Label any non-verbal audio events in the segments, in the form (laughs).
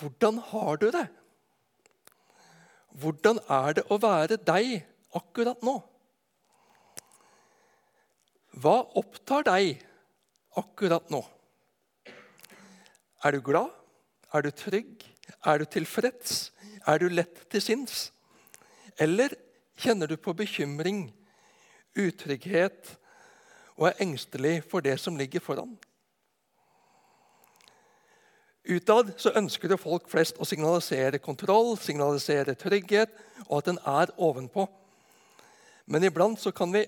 hvordan har du det? Hvordan er det å være deg akkurat nå? Hva opptar deg akkurat nå? Er du glad? Er du trygg? Er du tilfreds? Er du lett til sinns? Eller kjenner du på bekymring, utrygghet og er engstelig for det som ligger foran? Utad så ønsker det folk flest å signalisere kontroll, signalisere trygghet, og at den er ovenpå. Men iblant så kan vi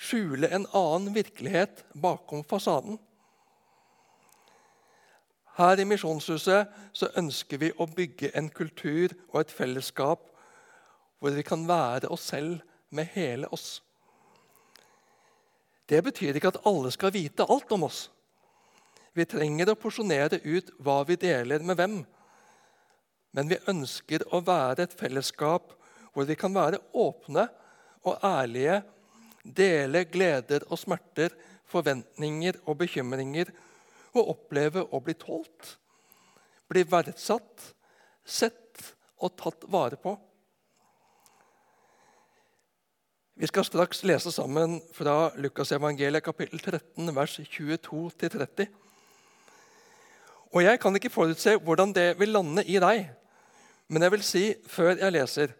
skjule en annen virkelighet bakom fasaden. Her i Misjonshuset så ønsker vi å bygge en kultur og et fellesskap hvor vi kan være oss selv med hele oss. Det betyr ikke at alle skal vite alt om oss. Vi trenger å porsjonere ut hva vi deler med hvem. Men vi ønsker å være et fellesskap hvor vi kan være åpne og ærlige, dele gleder og smerter, forventninger og bekymringer, og oppleve å bli tålt, bli verdsatt, sett og tatt vare på. Vi skal straks lese sammen fra Lukasevangeliet kapittel 13, vers 22-30. Og Jeg kan ikke forutse hvordan det vil lande i deg, men jeg vil si før jeg leser,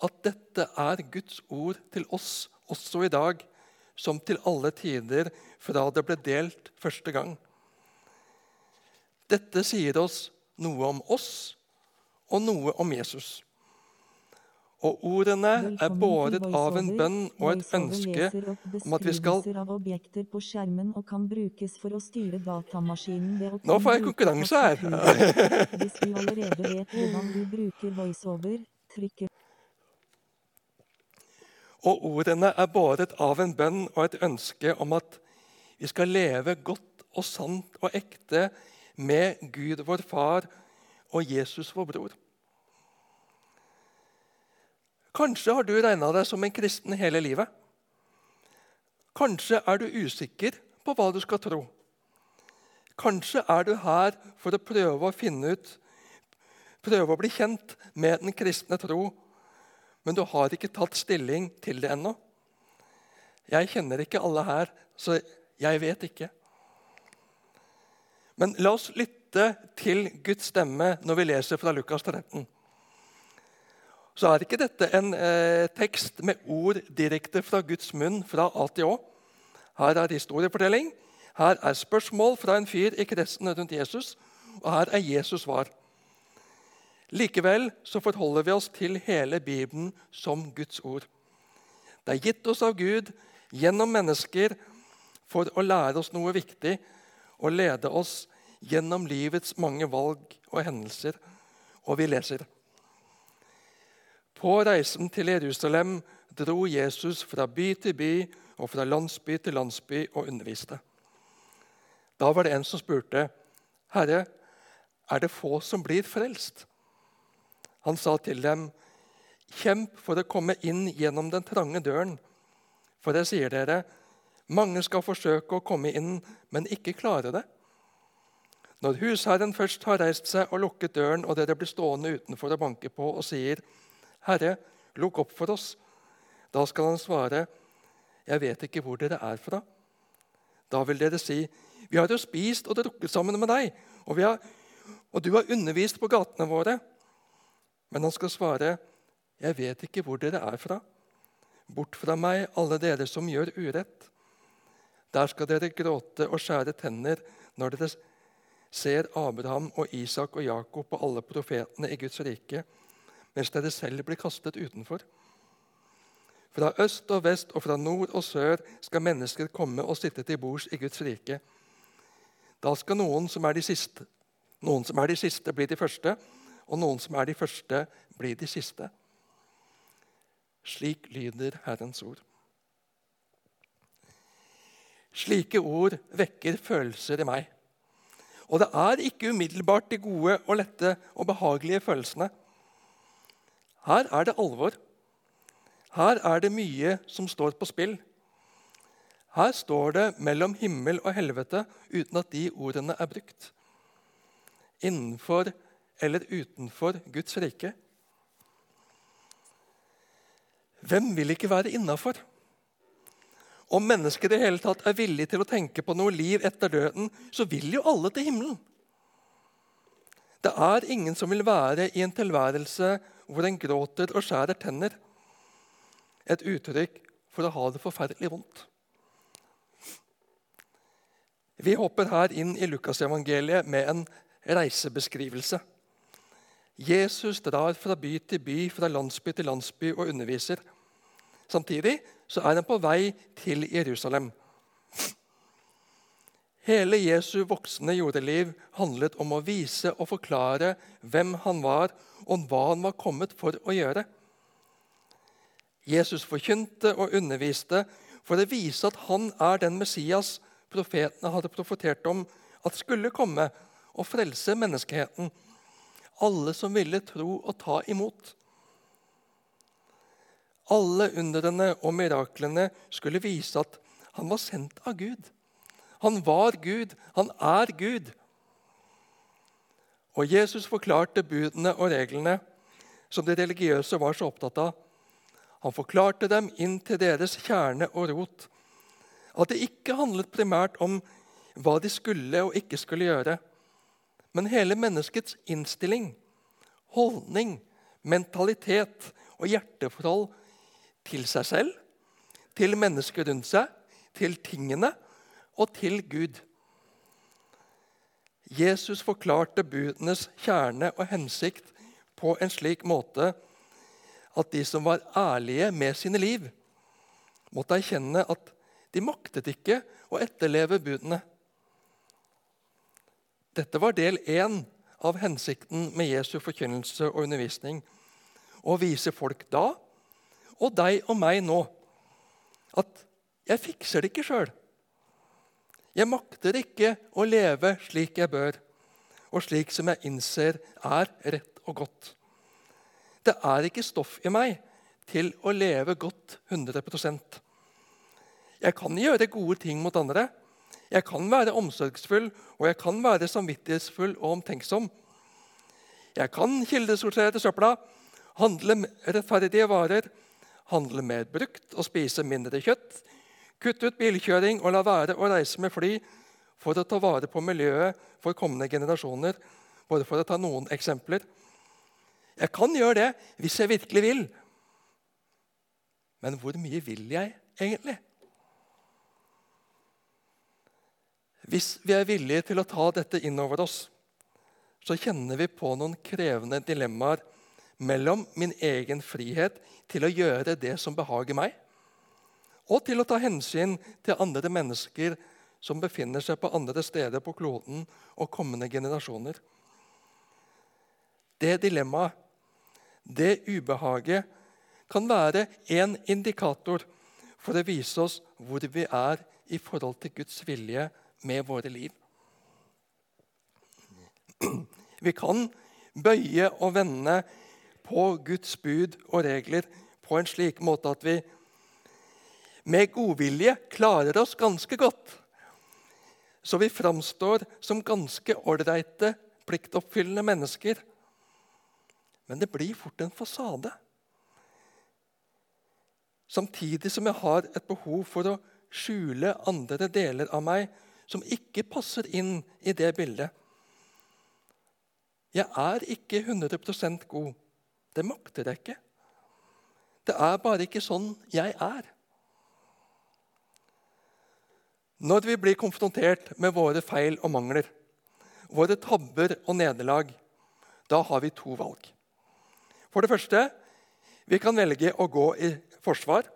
at dette er Guds ord til oss også i dag, som til alle tider fra det ble delt første gang. Dette sier oss noe om oss og noe om Jesus. Og ordene er båret av en bønn og et ønske om at vi skal Nå får jeg konkurranse her! Hvis du allerede vet (laughs) hvordan du bruker voiceover, trykker Og ordene er båret av en bønn og et ønske om at vi skal leve godt og sant og ekte med Gud vår Far og Jesus vår bror. Kanskje har du regna deg som en kristen hele livet. Kanskje er du usikker på hva du skal tro. Kanskje er du her for å prøve å finne ut Prøve å bli kjent med den kristne tro, men du har ikke tatt stilling til det ennå. Jeg kjenner ikke alle her, så jeg vet ikke. Men la oss lytte til Guds stemme når vi leser fra Lukas 13 så er ikke dette en eh, tekst med ord direkte fra Guds munn fra A til Å. Her er historiefortelling, her er spørsmål fra en fyr i kretsen rundt Jesus, og her er Jesus svar. Likevel så forholder vi oss til hele Bibelen som Guds ord. Det er gitt oss av Gud gjennom mennesker for å lære oss noe viktig og lede oss gjennom livets mange valg og hendelser. Og vi leser på reisen til Jerusalem dro Jesus fra by til by og fra landsby til landsby og underviste. Da var det en som spurte, 'Herre, er det få som blir frelst?' Han sa til dem, 'Kjemp for å komme inn gjennom den trange døren.' For jeg sier dere, mange skal forsøke å komme inn, men ikke klare det. Når husherren først har reist seg og lukket døren, og dere blir stående utenfor og banke på og sier, 'Herre, lukk opp for oss.' Da skal han svare, 'Jeg vet ikke hvor dere er fra.' Da vil dere si, 'Vi har jo spist og drukket sammen med deg,' og, har, og du har undervist på gatene våre.' Men han skal svare, 'Jeg vet ikke hvor dere er fra.' Bort fra meg, alle dere som gjør urett. Der skal dere gråte og skjære tenner når dere ser Abraham og Isak og Jakob og alle profetene i Guds rike mens dere selv blir kastet utenfor. Fra øst og vest og fra nord og sør skal mennesker komme og sitte til bords i Guds rike. Da skal noen som er de siste, noen som er de siste bli de første, og noen som er de første, bli de siste. Slik lyder Herrens ord. Slike ord vekker følelser i meg. Og det er ikke umiddelbart de gode og lette og behagelige følelsene. Her er det alvor. Her er det mye som står på spill. Her står det 'mellom himmel og helvete' uten at de ordene er brukt. Innenfor eller utenfor Guds rike. Hvem vil ikke være innafor? Om mennesker i hele tatt er villig til å tenke på noe liv etter døden, så vil jo alle til himmelen. Det er ingen som vil være i en tilværelse hvor en gråter og skjærer tenner. Et uttrykk for å ha det forferdelig vondt. Vi hopper her inn i Lukasevangeliet med en reisebeskrivelse. Jesus drar fra by til by, fra landsby til landsby og underviser. Samtidig så er han på vei til Jerusalem. Hele Jesu voksne jordeliv handlet om å vise og forklare hvem han var, og hva han var kommet for å gjøre. Jesus forkynte og underviste for å vise at han er den Messias profetene hadde profetert om at skulle komme og frelse menneskeheten. Alle som ville tro og ta imot. Alle underne og miraklene skulle vise at han var sendt av Gud. Han var Gud. Han er Gud. Og Jesus forklarte budene og reglene som de religiøse var så opptatt av. Han forklarte dem inn til deres kjerne og rot. At det ikke handlet primært om hva de skulle og ikke skulle gjøre, men hele menneskets innstilling, holdning, mentalitet og hjerteforhold til seg selv, til mennesker rundt seg, til tingene og til Gud. Jesus forklarte budenes kjerne og hensikt på en slik måte at de som var ærlige med sine liv, måtte erkjenne at de maktet ikke å etterleve budene. Dette var del én av hensikten med Jesu forkynnelse og undervisning. Å vise folk da, og deg og meg nå, at jeg fikser det ikke sjøl. Jeg makter ikke å leve slik jeg bør, og slik som jeg innser er rett og godt. Det er ikke stoff i meg til å leve godt 100% Jeg kan gjøre gode ting mot andre. Jeg kan være omsorgsfull, og jeg kan være samvittighetsfull og omtenksom. Jeg kan kildesortere søpla, handle rettferdige varer, handle mer brukt og spise mindre kjøtt, kutte ut bilkjøring og la være å reise med fly for å ta vare på miljøet for kommende generasjoner, bare for å ta noen eksempler. Jeg kan gjøre det hvis jeg virkelig vil. Men hvor mye vil jeg egentlig? Hvis vi er villige til å ta dette inn over oss, så kjenner vi på noen krevende dilemmaer mellom min egen frihet til å gjøre det som behager meg, og til å ta hensyn til andre mennesker som befinner seg på andre steder på kloden og kommende generasjoner. Det dilemmaet, det ubehaget, kan være en indikator for å vise oss hvor vi er i forhold til Guds vilje med våre liv. Vi kan bøye og vende på Guds bud og regler på en slik måte at vi med godvilje klarer oss ganske godt. Så vi framstår som ganske ålreite, pliktoppfyllende mennesker. Men det blir fort en fasade. Samtidig som jeg har et behov for å skjule andre deler av meg som ikke passer inn i det bildet. Jeg er ikke 100% god. Det makter jeg ikke. Det er bare ikke sånn jeg er. Når vi blir konfrontert med våre feil og mangler, våre tabber og nederlag, da har vi to valg. For det første vi kan velge å gå i forsvar.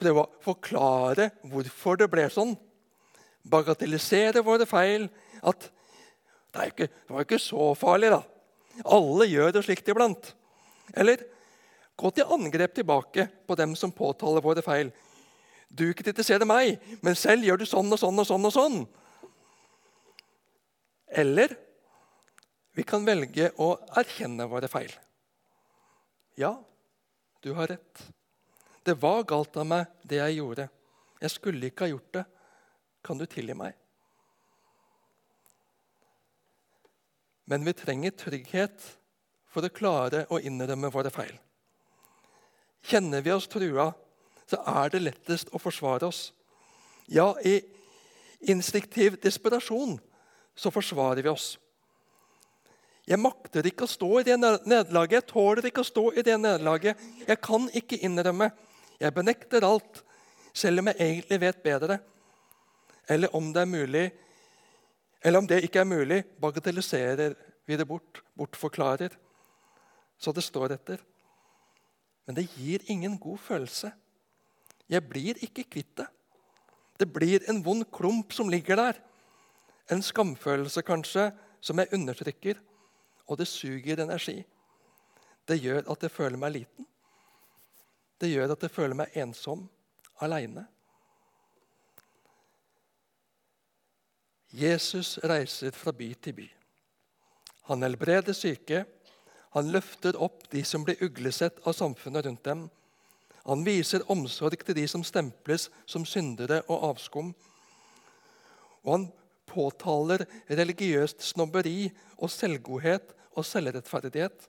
Prøve å forklare hvorfor det ble sånn. Bagatellisere våre feil. At det, ikke, det var ikke så farlig, da. Alle gjør det slikt iblant. Eller gå til angrep tilbake på dem som påtaler våre feil. Du kritiserer meg, men selv gjør du sånn og sånn og sånn. og sånn. Eller vi kan velge å erkjenne våre feil. Ja, du har rett. Det var galt av meg, det jeg gjorde. Jeg skulle ikke ha gjort det. Kan du tilgi meg? Men vi trenger trygghet for å klare å innrømme våre feil. Kjenner vi oss trua, så er det lettest å forsvare oss. Ja, i instinktiv desperasjon så forsvarer vi oss. Jeg makter ikke å stå i det nederlaget. Jeg tåler ikke å stå i det nederlaget. Jeg kan ikke innrømme. Jeg benekter alt, selv om jeg egentlig vet bedre. Eller om det er mulig, eller om det ikke er mulig, bagatelliserer vi det bort, bortforklarer. Så det står etter. Men det gir ingen god følelse. Jeg blir ikke kvitt det. Det blir en vond klump som ligger der. En skamfølelse kanskje, som jeg undertrykker. Og det suger energi. Det gjør at jeg føler meg liten. Det gjør at jeg føler meg ensom, aleine. Jesus reiser fra by til by. Han helbreder syke. Han løfter opp de som blir uglesett av samfunnet rundt dem. Han viser omsorg til de som stemples som syndere og avskum. Og han påtaler religiøst snobberi og selvgodhet og selvrettferdighet.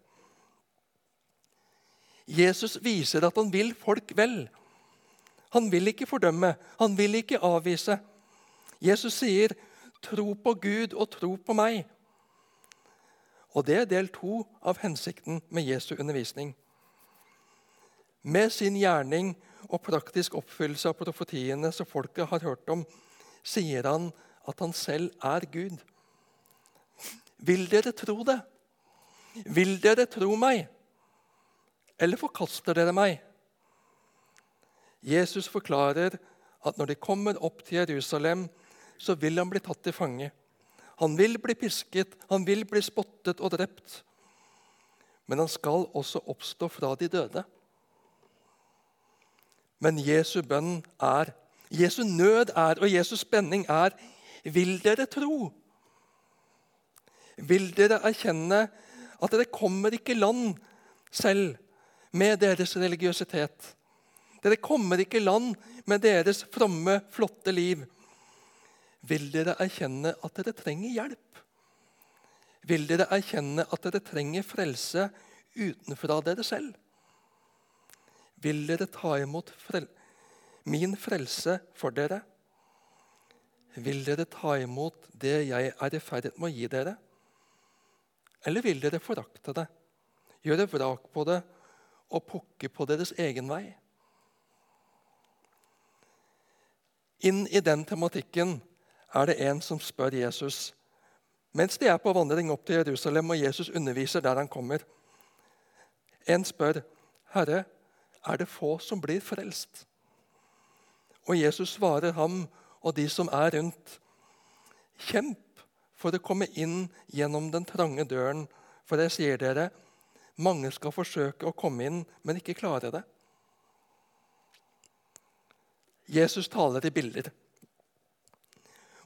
Jesus viser at han vil folk vel. Han vil ikke fordømme, han vil ikke avvise. Jesus sier, 'Tro på Gud og tro på meg'. Og Det er del to av hensikten med Jesu undervisning. Med sin gjerning og praktisk oppfyllelse av profetiene som folket har hørt om, sier han at han selv er Gud. Vil dere tro det? Vil dere tro meg? Eller forkaster dere meg? Jesus forklarer at når de kommer opp til Jerusalem, så vil han bli tatt til fange. Han vil bli pisket, han vil bli spottet og drept. Men han skal også oppstå fra de døde. Men Jesu bønn er, Jesu nød er, og Jesu spenning er Vil dere tro? Vil dere erkjenne at dere kommer ikke i land selv med deres religiøsitet? Dere kommer ikke i land med deres fromme, flotte liv. Vil dere erkjenne at dere trenger hjelp? Vil dere erkjenne at dere trenger frelse utenfra dere selv? Vil dere ta imot frel min frelse for dere? Vil dere ta imot det jeg er i ferd med å gi dere? Eller vil dere forakte det, gjøre vrak på det og pukke på deres egen vei? Inn i den tematikken er det en som spør Jesus mens de er på vandring opp til Jerusalem og Jesus underviser der han kommer. En spør, 'Herre, er det få som blir frelst. Og Jesus svarer ham og de som er rundt, kjemp for å komme inn gjennom den trange døren, for jeg sier dere, mange skal forsøke å komme inn, men ikke klare det. Jesus taler i bilder.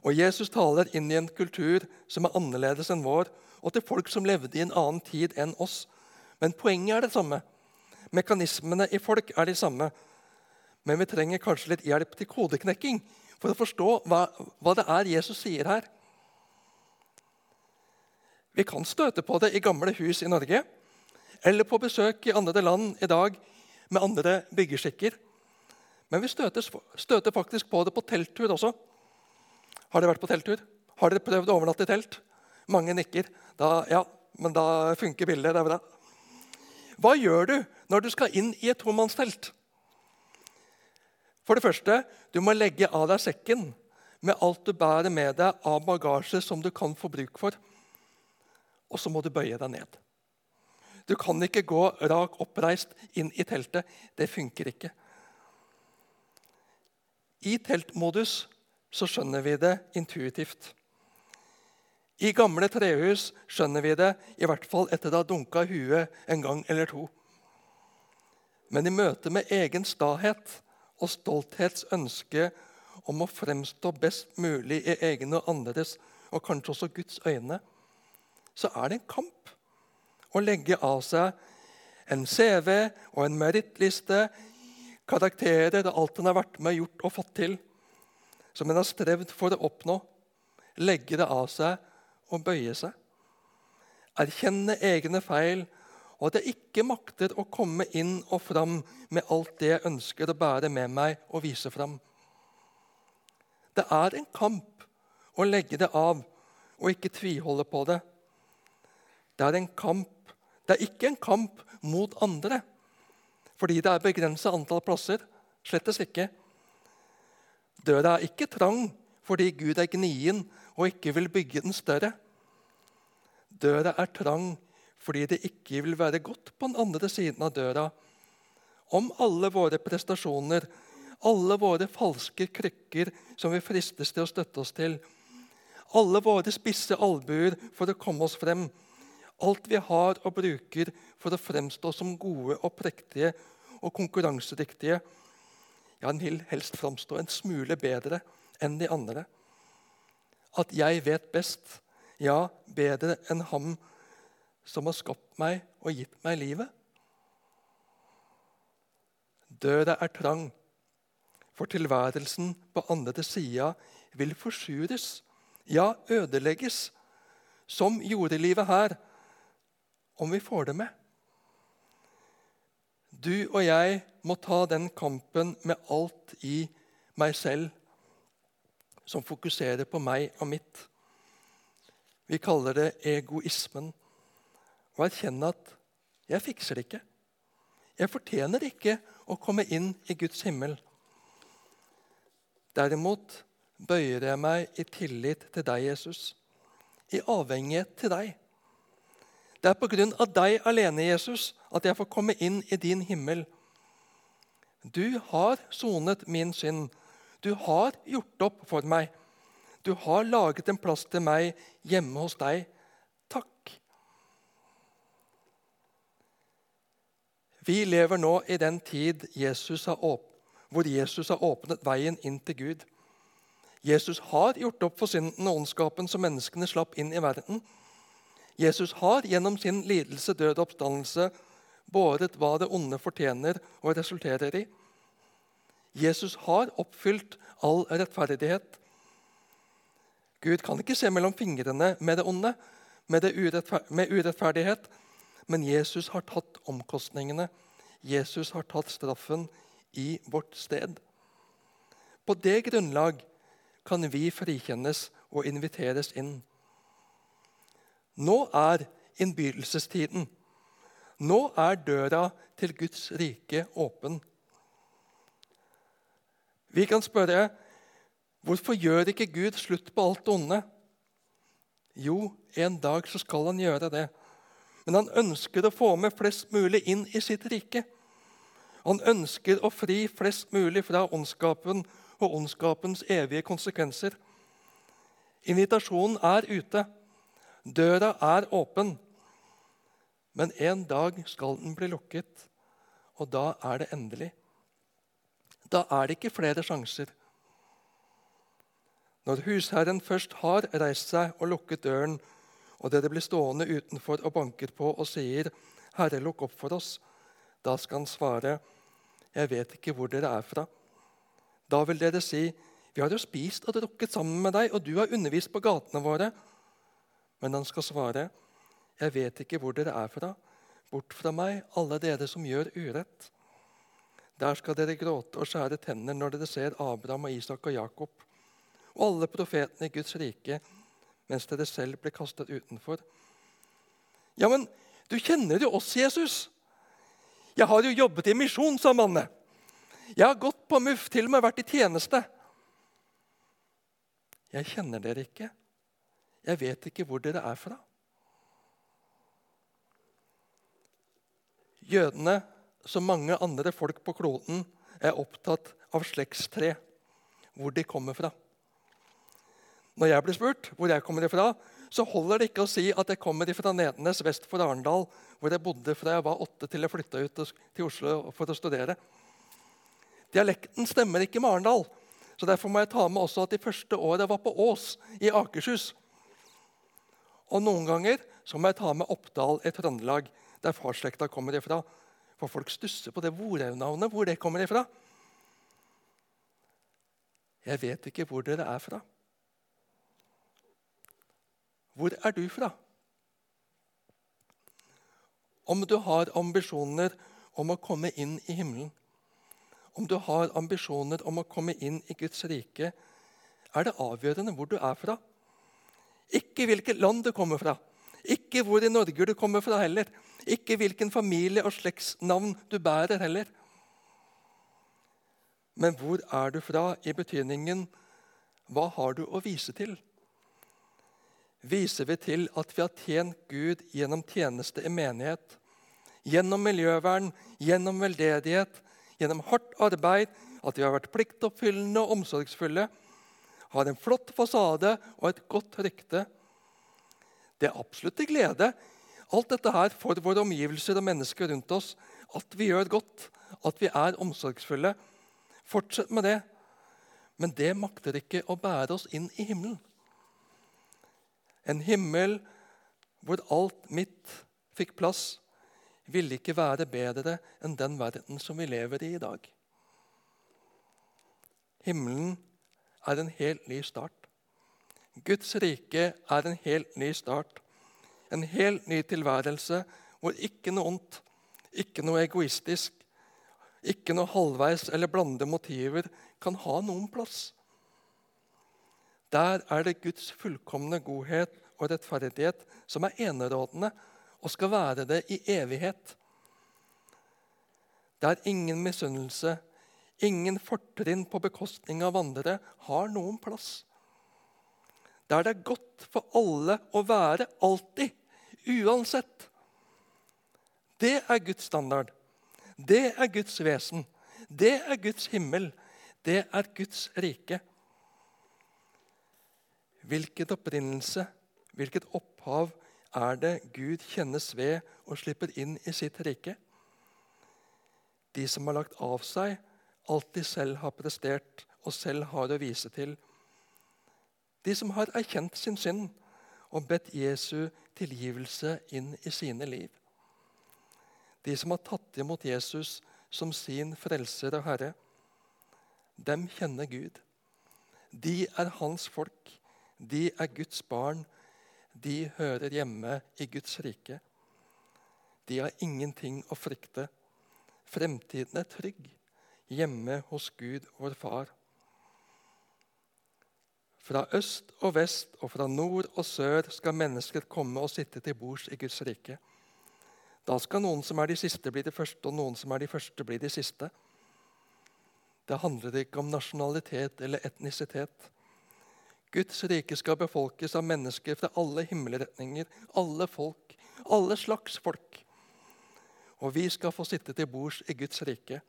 Og Jesus taler inn i en kultur som er annerledes enn vår, og til folk som levde i en annen tid enn oss. Men poenget er det samme. Mekanismene i folk er de samme. Men vi trenger kanskje litt hjelp til kodeknekking for å forstå hva, hva det er Jesus sier her. Vi kan støte på det i gamle hus i Norge eller på besøk i andre land i dag med andre byggeskikker. Men vi støter, støter faktisk på det på telttur også. Har dere vært på telttur? Har dere prøvd å overnatte i telt? Mange nikker. Da, ja, men da funker bildet. Det er bra. Hva gjør du når du skal inn i et tomannstelt? For det første, du må legge av deg sekken med alt du bærer med deg av bagasje som du kan få bruk for. Og så må du bøye deg ned. Du kan ikke gå rak oppreist inn i teltet. Det funker ikke. I teltmodus så skjønner vi det intuitivt. I gamle trehus skjønner vi det, i hvert fall etter å ha dunka huet en gang eller to. Men i møte med egen stahet og stolthets ønske om å fremstå best mulig i egne og andres, og kanskje også Guds øyne, så er det en kamp å legge av seg en CV og en merittliste, karakterer og alt en har vært med, gjort og fått til, som en har strevd for å oppnå. Legge det av seg og bøye seg. erkjenne egne feil, og at jeg ikke makter å komme inn og fram med alt det jeg ønsker å bære med meg og vise fram. Det er en kamp å legge det av og ikke tviholde på det. Det er en kamp. Det er ikke en kamp mot andre fordi det er begrensa antall plasser. Slettes ikke. Døra er ikke trang fordi Gud er gnien og ikke vil bygge den større. Døra er trang fordi det ikke vil være godt på den andre siden av døra. Om alle våre prestasjoner, alle våre falske krykker som vi fristes til å støtte oss til, alle våre spisse albuer for å komme oss frem, alt vi har og bruker for å fremstå som gode og prektige og konkurransedyktige. Ja, en vil helst framstå en smule bedre enn de andre. At jeg vet best, ja, bedre enn ham som har skapt meg og gitt meg livet. Døra er trang, for tilværelsen på andre sida vil forsures, ja, ødelegges, som jordelivet her, om vi får det med. Du og jeg må ta den kampen med alt i meg selv som fokuserer på meg og mitt. Vi kaller det egoismen. Og erkjenne at 'jeg fikser det ikke'. Jeg fortjener ikke å komme inn i Guds himmel. Derimot bøyer jeg meg i tillit til deg, Jesus, i avhengighet til deg. Det er på grunn av deg alene, Jesus, at jeg får komme inn i din himmel. Du har sonet min synd. Du har gjort opp for meg. Du har laget en plass til meg hjemme hos deg. Takk. Vi lever nå i den tid Jesus hvor Jesus har åpnet veien inn til Gud. Jesus har gjort opp for synden og ondskapen som menneskene slapp inn i verden. Jesus har gjennom sin lidelse, død og oppstandelse båret hva det onde fortjener og resulterer i. Jesus har oppfylt all rettferdighet. Gud kan ikke se mellom fingrene med det onde, med, det urettfer med urettferdighet, men Jesus har tatt omkostningene. Jesus har tatt straffen i vårt sted. På det grunnlag kan vi frikjennes og inviteres inn. Nå er innbydelsestiden. Nå er døra til Guds rike åpen. Vi kan spørre hvorfor gjør ikke Gud slutt på alt onde? Jo, en dag så skal han gjøre det. Men han ønsker å få med flest mulig inn i sitt rike. Han ønsker å fri flest mulig fra ondskapen og ondskapens evige konsekvenser. Invitasjonen er ute. Døra er åpen, men en dag skal den bli lukket, og da er det endelig. Da er det ikke flere sjanser. Når husherren først har reist seg og lukket døren, og dere blir stående utenfor og banker på og sier, 'Herre, lukk opp for oss', da skal han svare, 'Jeg vet ikke hvor dere er fra'. Da vil dere si, 'Vi har jo spist og drukket sammen med deg, og du har undervist på gatene våre.' Men han skal svare, 'Jeg vet ikke hvor dere er fra. Bort fra meg, alle dere som gjør urett.' Der skal dere gråte og skjære tenner når dere ser Abraham og Isak og Jakob og alle profetene i Guds rike, mens dere selv ble kastet utenfor. Ja, men du kjenner jo oss, Jesus. Jeg har jo jobbet i misjon, sa Manne. Jeg har gått på MUF, til og med vært i tjeneste. Jeg kjenner dere ikke. Jeg vet ikke hvor dere er fra. Jødene, som mange andre folk på kloden, er opptatt av slektstre, hvor de kommer fra. Når jeg blir spurt hvor jeg kommer ifra, så holder det ikke å si at jeg kommer fra Nedenes vest for Arendal, hvor jeg bodde fra jeg var åtte til jeg flytta ut til Oslo for å studere. Dialekten stemmer ikke med Arendal. så Derfor må jeg ta med også at de første åra var på Ås i Akershus. Og noen ganger så må jeg ta med Oppdal i Trøndelag, der farsslekta kommer ifra. For folk stusser på det Vorhaug-navnet, hvor det kommer ifra. Jeg vet ikke hvor dere er fra. Hvor er du fra? Om du har ambisjoner om å komme inn i himmelen, om du har ambisjoner om å komme inn i Guds rike, er det avgjørende hvor du er fra. Ikke hvilket land du kommer fra, ikke hvor i Norge du kommer fra heller. Ikke hvilken familie og slektsnavn du bærer heller. Men hvor er du fra i betydningen hva har du å vise til? Viser vi til at vi har tjent Gud gjennom tjeneste i menighet, gjennom miljøvern, gjennom veldedighet, gjennom hardt arbeid, at vi har vært pliktoppfyllende og omsorgsfulle, har en flott fasade og et godt rykte? Det er absolutt til glede, alt dette her for våre omgivelser og mennesker rundt oss. At vi gjør godt, at vi er omsorgsfulle. Fortsett med det. Men det makter ikke å bære oss inn i himmelen. En himmel hvor alt mitt fikk plass, ville ikke være bedre enn den verden som vi lever i i dag. Himmelen er en helt ny start. Guds rike er en helt ny start. En helt ny tilværelse hvor ikke noe ondt, ikke noe egoistisk, ikke noe halvveis eller blande motiver kan ha noen plass. Der er det Guds fullkomne godhet og rettferdighet som er enerådende og skal være det i evighet. Der ingen misunnelse, ingen fortrinn på bekostning av andre har noen plass. Der det er godt for alle å være alltid, uansett. Det er Guds standard. Det er Guds vesen. Det er Guds himmel. Det er Guds rike. Hvilket opprinnelse, hvilket opphav er det Gud kjennes ved og slipper inn i sitt rike? De som har lagt av seg alt de selv har prestert og selv har å vise til. De som har erkjent sin synd og bedt Jesu tilgivelse inn i sine liv. De som har tatt imot Jesus som sin frelser og herre. Dem kjenner Gud. De er hans folk. De er Guds barn. De hører hjemme i Guds rike. De har ingenting å frykte. Fremtiden er trygg hjemme hos Gud, vår Far. Fra øst og vest og fra nord og sør skal mennesker komme og sitte til bords i Guds rike. Da skal noen som er de siste, bli de første, og noen som er de første, bli de siste. Det handler ikke om nasjonalitet eller etnisitet. Guds rike skal befolkes av mennesker fra alle himmelretninger, alle folk, alle slags folk. Og vi skal få sitte til bords i Guds rike.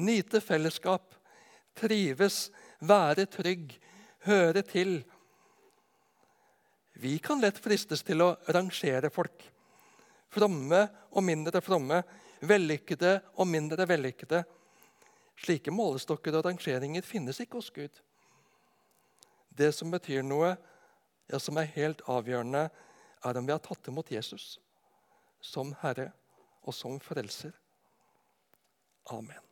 Nyte fellesskap, trives, være trygg, høre til. Vi kan lett fristes til å rangere folk. Fromme og mindre fromme, vellykkede og mindre vellykkede. Slike målestokker og rangeringer finnes ikke hos Gud. Det som betyr noe, ja, som er helt avgjørende, er om vi har tatt imot Jesus som Herre og som Frelser. Amen.